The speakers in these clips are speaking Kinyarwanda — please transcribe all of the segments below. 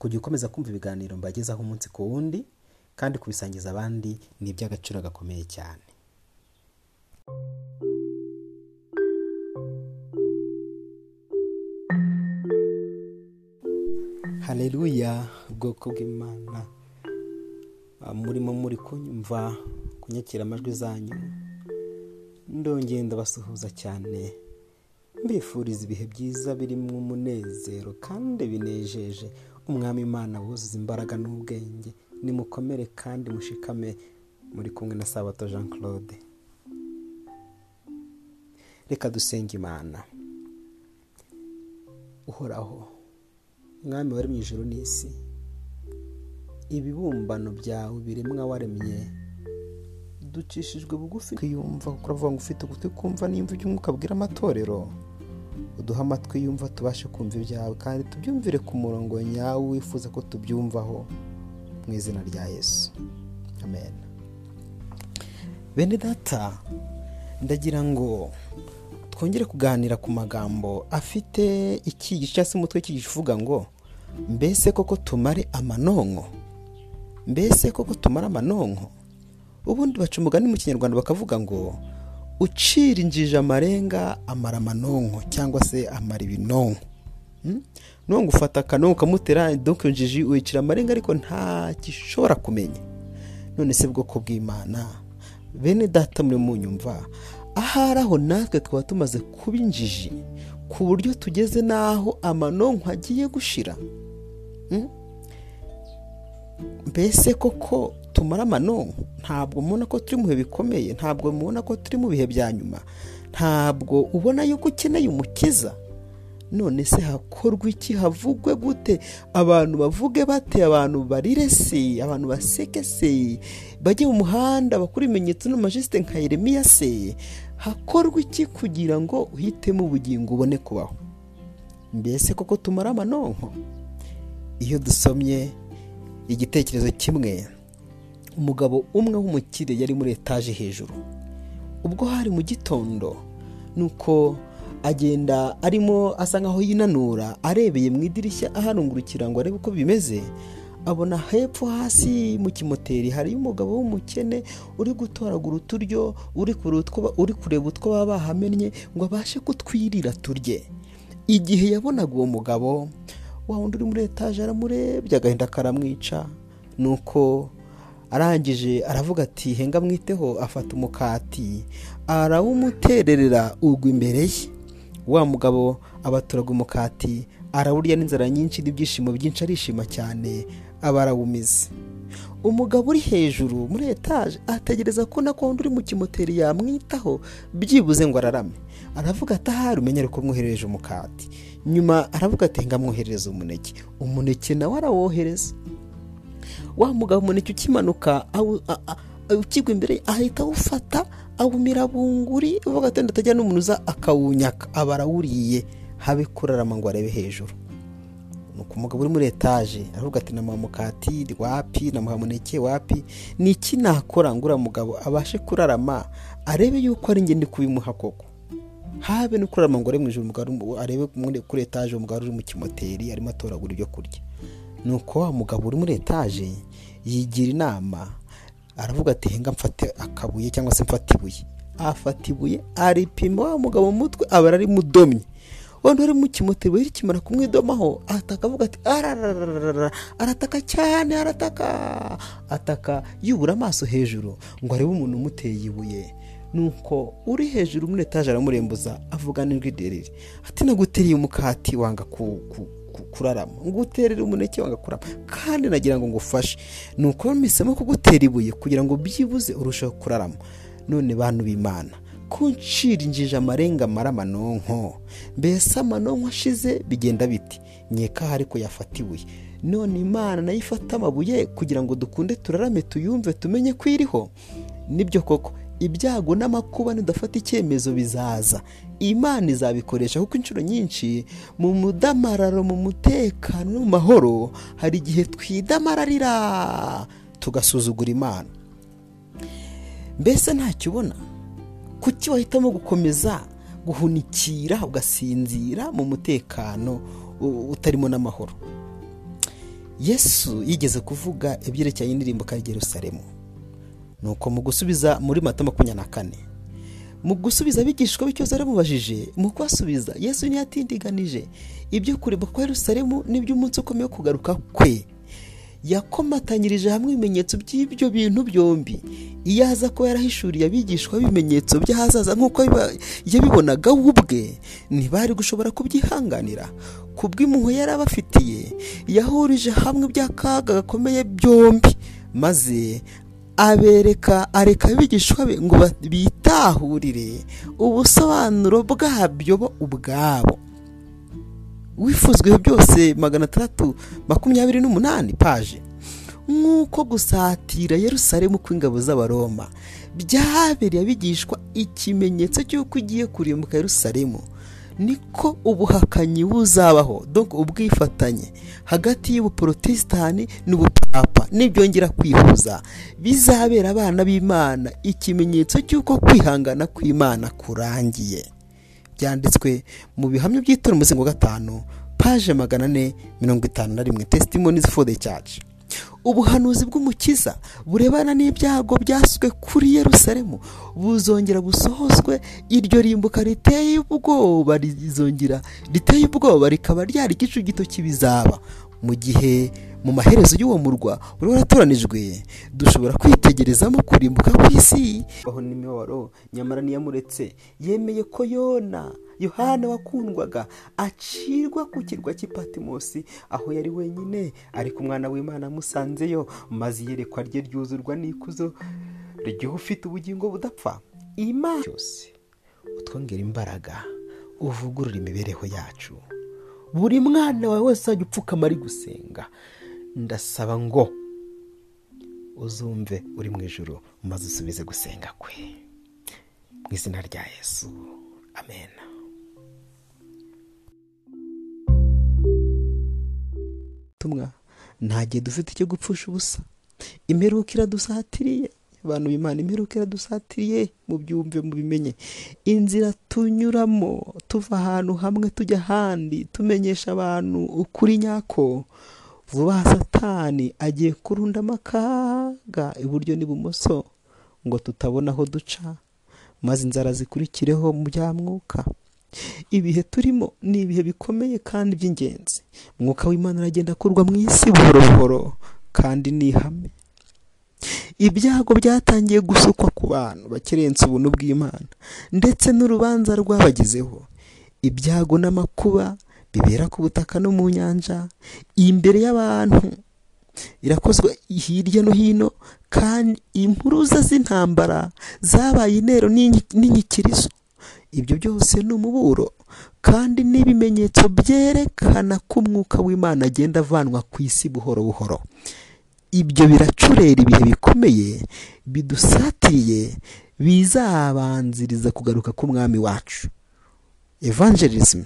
kujya ukomeza kumva ibiganiro mbagezaho umunsi ku wundi kandi kubisangiza abandi ni iby'agaciro gakomeye cyane. Haleluya ubwoko bw'imana. Ah, murimo muri kunyumva kunyakira amajwi zanyu ndongeye ndabasuhuza cyane. Mbifuriza ibihe byiza birimo umunezero kandi binejeje. Umwami imana wuzuza imbaraga n'ubwenge. Nimukomere kandi mushikame. Muri kumwe na sabato jean claude reka dusenge imana. Uhoraho mwami wari mu ijoro n'isi ibibumbano byawe biremwa waremye. Ducishijwe bugufi. Twiyumva uravuga ngo ufite ugutwi kumva n'imva iby'umwuka abwira amatorero. Uduhe amatwi yumva tubashe kumva ibyawe kandi tubyumvire ku murongo nyawo wifuza ko tubyumvaho mu izina rya yesu. Amen. Bene data ndagira ngo twongere kuganira ku magambo afite icyigisho cyangwa se umutwe w'icyigisho uvuga ngo mbese koko tumare amanonko? Mbese koko tumara amanonko? Ubundi baca umugani mu kinyarwanda bakavuga ngo ucira injiji amarenga amara amanonko cyangwa se amara ibinonko Hmm? nubwo ufata akanonko ukamutera donko iyo njiji wicira amarenga ariko nta gishobora kumenya none se bwoko bw'imana bene data muri munyumva ahari aho natwe twaba tumaze kuba injiji ku buryo tugeze n'aho amanonko agiye gushira Hmm? mbese koko tumara amanonko ntabwo mubona ko turi mu bihe bikomeye ntabwo mubona ko turi mu bihe bya nyuma ntabwo ubona yuko ukeneye umukiza. None se hakorwa iki? Havugwe gute? Abantu bavuge bate? Abantu barire se? Abantu baseke se? Bajye mu muhanda bakora ibimenyetso n'amajisite nka yeremiya se? Hakorwa iki kugira ngo uhitemo ubugingo ubone kubaho? Mbese koko tumara amanonko iyo dusomye igitekerezo kimwe. Umugabo umwe w'umukire yari muri etaje hejuru. Ubwo hari mu gitondo nuko agenda arimo asa nkaho yinanura arebeye mu idirishya aharungurukira ngo arebe uko bimeze abona hepfo hasi mu kimoteri hariyo umugabo w'umukene uri gutoragura uturyo uri kureba utwo baba bahamennye ngo abashe kutwirira turye. Igihe yabonaga uwo mugabo wa wundi uri muri etaje aramurebye agahinda karamwica nuko arangije aravuga ati henga mwiteho afata umukati arawumutererera ugwa imbere ye. Wa mugabo abaturaga umukati arawurya n'inzara nyinshi n'ibyishimo byinshi arishima cyane aba arawumize. Umugabo uri hejuru muri etaje ategereza ko na wundi uri mu kimoteri yamwitaho byibuze ngo ararame. Aravuga ati ahari umenyere ko mwoherereje umukati. Nyuma aravuga ati ngamwoherereza umuneke. Umuneke nawe arawohereza. Wa mugabo umuneke ukimanuka ukigwa imbere ahita awufata awumira bunguri uvuga ati ndatajya n'umuntu uza akawunyaka. Aba arawuriye habe kurarama ngo arebe hejuru. Nuko umugabo uri muri etaje aravuga ati namuha mukati wapi? Namuha muneke wapi? Ni iki nakora ngo uriya mugabo? Abashe kurarama arebe yuko ari njye ndi kubimuha koko. Habe no kurarama ngo arebe mu ijoro arebe kuri etaje umugabo uri mu kimoteri arimo atoragura ibyo kurya. Nuko wa mugabo uri muri etaje yigira inama aravuga ati henga mfate akabuye cyangwa se mfate ibuye. Afata ibuye aripima wa mugabo mu mutwe aba aramudomye wenda uri mu kimoteri we kimara kumwidomaho ataka avuga ati ararararara arataka cyane arataka. Ataka yubura amaso hejuru ngo arebe umuntu umuteye ibuye. Nuko uri hejuru muri etaje aramurembuza avuga n'ijwi rirerire. Ati naguteriye umukati wanga ku, ku, ku, kurarama nguterere umuneke wanga kurama kandi nagira ngo ngufashe. Nuko mpisemo kugutera ibuye kugira ngo byibuze urusheho kurarama none bantu b'imana kuncira injiji amarenga amara amanonko. Mbese amanonko ashize bigenda biti. Nkeka ariko yafata ibuye. None imana na yo ifata amabuye kugira ngo dukunde turarame tuyumve tumenye ko iriho. Nibyo koko. Ibyago n'amakuba nidafata icyemezo bizaza. Imana izabikoresha kuko inshuro nyinshi mu mudamararo mu mutekano no mu mahoro hari igihe twidamararira tugasuzugura imana. Mbese ntacyo ubona? Kuki wahitamo gukomeza guhunikira ugasinzira mu mutekano utarimo n'amahoro? Yesu yigeze kuvuga ibyerekeranye n'indirimbo ka Yerusalemu. Nuko mu gusubiza muri mata makumyabiri na kane. Mu gusubiza abigishwa b'ikibazo baramubajije mu kubasubiza yesu ntiyatindiganije ibyo kureba kwa Yerusalemu n'iby'umunsi ukomeye wo kugaruka kwe. Yakomatanyirije hamwe ibimenyetso by'ibyo bintu byombi. Iyo aza kuba yarahishuriye abigishwa b'ibimenyetso by'ahazaza nk'uko yabibonaga we ubwe. Ntibari gushobora kubyihanganira. Ku bw'impuhwe yari abafitiye yahurije hamwe iby'akaga gakomeye byombi. Maze abereka areka abigishwa be ngo bitahurire ubusobanuro bwabyo bo ubwabo. Wifuzwe byose magana atandatu makumyabiri n'umunani paje nk'uko gusatira Yerusalemu kw'ingabo z'abaroma byabereye abigishwa ikimenyetso cy'uko ugiye kurimbuka Yerusalemu. Niko ubuhakanyi buzabaho. Dore ubwifatanye. Hagati y'ubuporotesitanti n'ubupapa. Nibyongera kwihuza. Bizabera abana b'imana. Ikimenyetso cy'uko kwihangana kw'imana kurangiye. Byanditswe mu bihamya by'itora umuzingo wa gatanu paje magana ane mirongo itanu na rimwe. Testimonies for the church. Ubuhanuzi bw'umukiza burebana n'ibyago byaswe kuri Yerusalemu buzongera busohozwe iryo rimbuka riteye ubwoba rizongera riteye ubwoba rikaba ryari igicu gito kibizaba. Mu gihe mu maherezo y'uwo murwa wari waratoranijwe dushobora kwitegerezamo kurimbuka kw'isi aho n'imibabaro nyamara niyamuretse yemeye ko yona yohana wakundwaga acirwa ku kirwa cy'ipatimosi aho yari wenyine. Ariko umwana w'imana amusanzeyo maze iyerekwa rye ryuzurwa n'ikuzo ry'uwo ufite ubugingo budapfa. Imana cyose utwongera imbaraga uvugurura imibereho yacu. Buri mwana wawe wese wajya upfukama ari gusenga. Ndasaba ngo uzumve uri mu ijoro maze usubize gusenga kwe. Mu izina rya yesu amen. Nta gihe dufite icyo gupfusha ubusa. Imperuka iradusatiriye. Abantu b'imana imperuka iradusatiriye mu byumve mu bimenye. Inzira tunyuramo tuva ahantu hamwe tujya ahandi tumenyesha abantu ukuri nyako. Vuba satani agiye kurundamo akaga iburyo n'ibumoso ngo tutabona aho duca maze inzara zikurikireho mu bya mwuka. Ibihe turimo ni ibihe bikomeye kandi by'ingenzi. Mwuka w'imana aragenda akurwa mu isi buhoro buhoro kandi ni ihame. Ibyago byatangiye gusukwa ku bantu bakerensa ubuntu bw'imana. Ndetse n'urubanza rwabagezeho ibyago n'amakuba bibera ku butaka no mu nyanja imbere y'abantu. Irakozwe hirya no hino kandi impuruza z'intambara zabaye intero n'inyikirizo ibyo byose ni umuburo kandi n'ibimenyetso byerekana ko umwuka w'imana agenda avanwa ku isi buhoro buhoro. Ibyo biracurera ibihe bikomeye bidusatiriye bizabanziriza kugaruka k'umwami wacu. Evangelism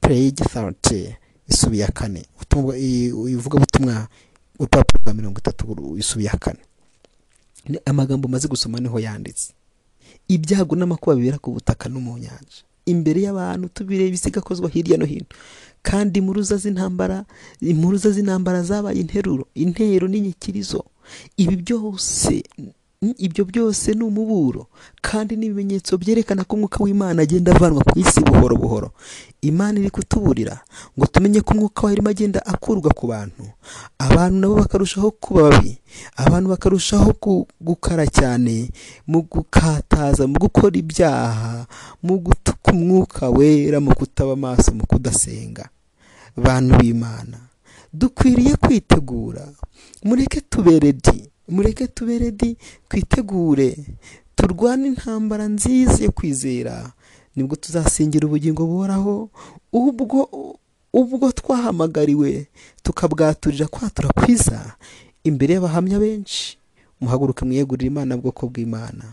page thirty isubiye kane. Ivugabutumwa urupapuro rwa mirongo itatu isubiye kane. Amagambo maze gusoma ni ho yanditse. Ibyago n'amakuba bibera ku butaka no mu nyanja. Imbere y'abantu tubireba isigakozwa hirya no hino. Kandi impuruza z'intambara impuruza z'intambara zabaye interuro intero n'inyikirizo. Ibi byose ibyo byose ni umuburo kandi n'ibimenyetso byerekana ko umwuka w'imana agenda avanwa ku isi buhoro buhoro. Imana iri kutuburira ngo tumenye ko umwuka wayo arimo agenda akurwa ku bantu. Abantu nabo bakarushaho kuba babi abantu bakarushaho gukara cyane mu gukataza mu gukora ibyaha mu gutuka umwuka wera mu kutaba amaso mu kudasenga. Bantu b'imana dukwiriye kwitegura. Mureke tuberedi mureke tuberedi twitegure. Turwane intambara nziza yo kwizera. Nibwo tuzasingira ubugingo buhoraho ubwo ubwo twahamagariwe tukabwaturira kwatura kwiza imbere y'abahamya benshi muhaguruke mwiyegurire imana bwoko bw'imana.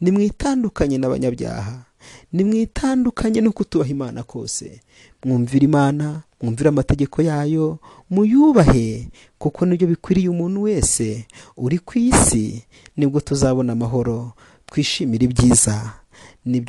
Nimwitandukanye n'abanyabyaha. Nimwitandukanye no kutubaha imana kose. Mwumvire imana mwumvire amategeko yayo muyubahe kuko ni byo bikwiriye umuntu wese uri ku isi ni bwo tuzabona amahoro. Twishimire ibyiza. Nibyo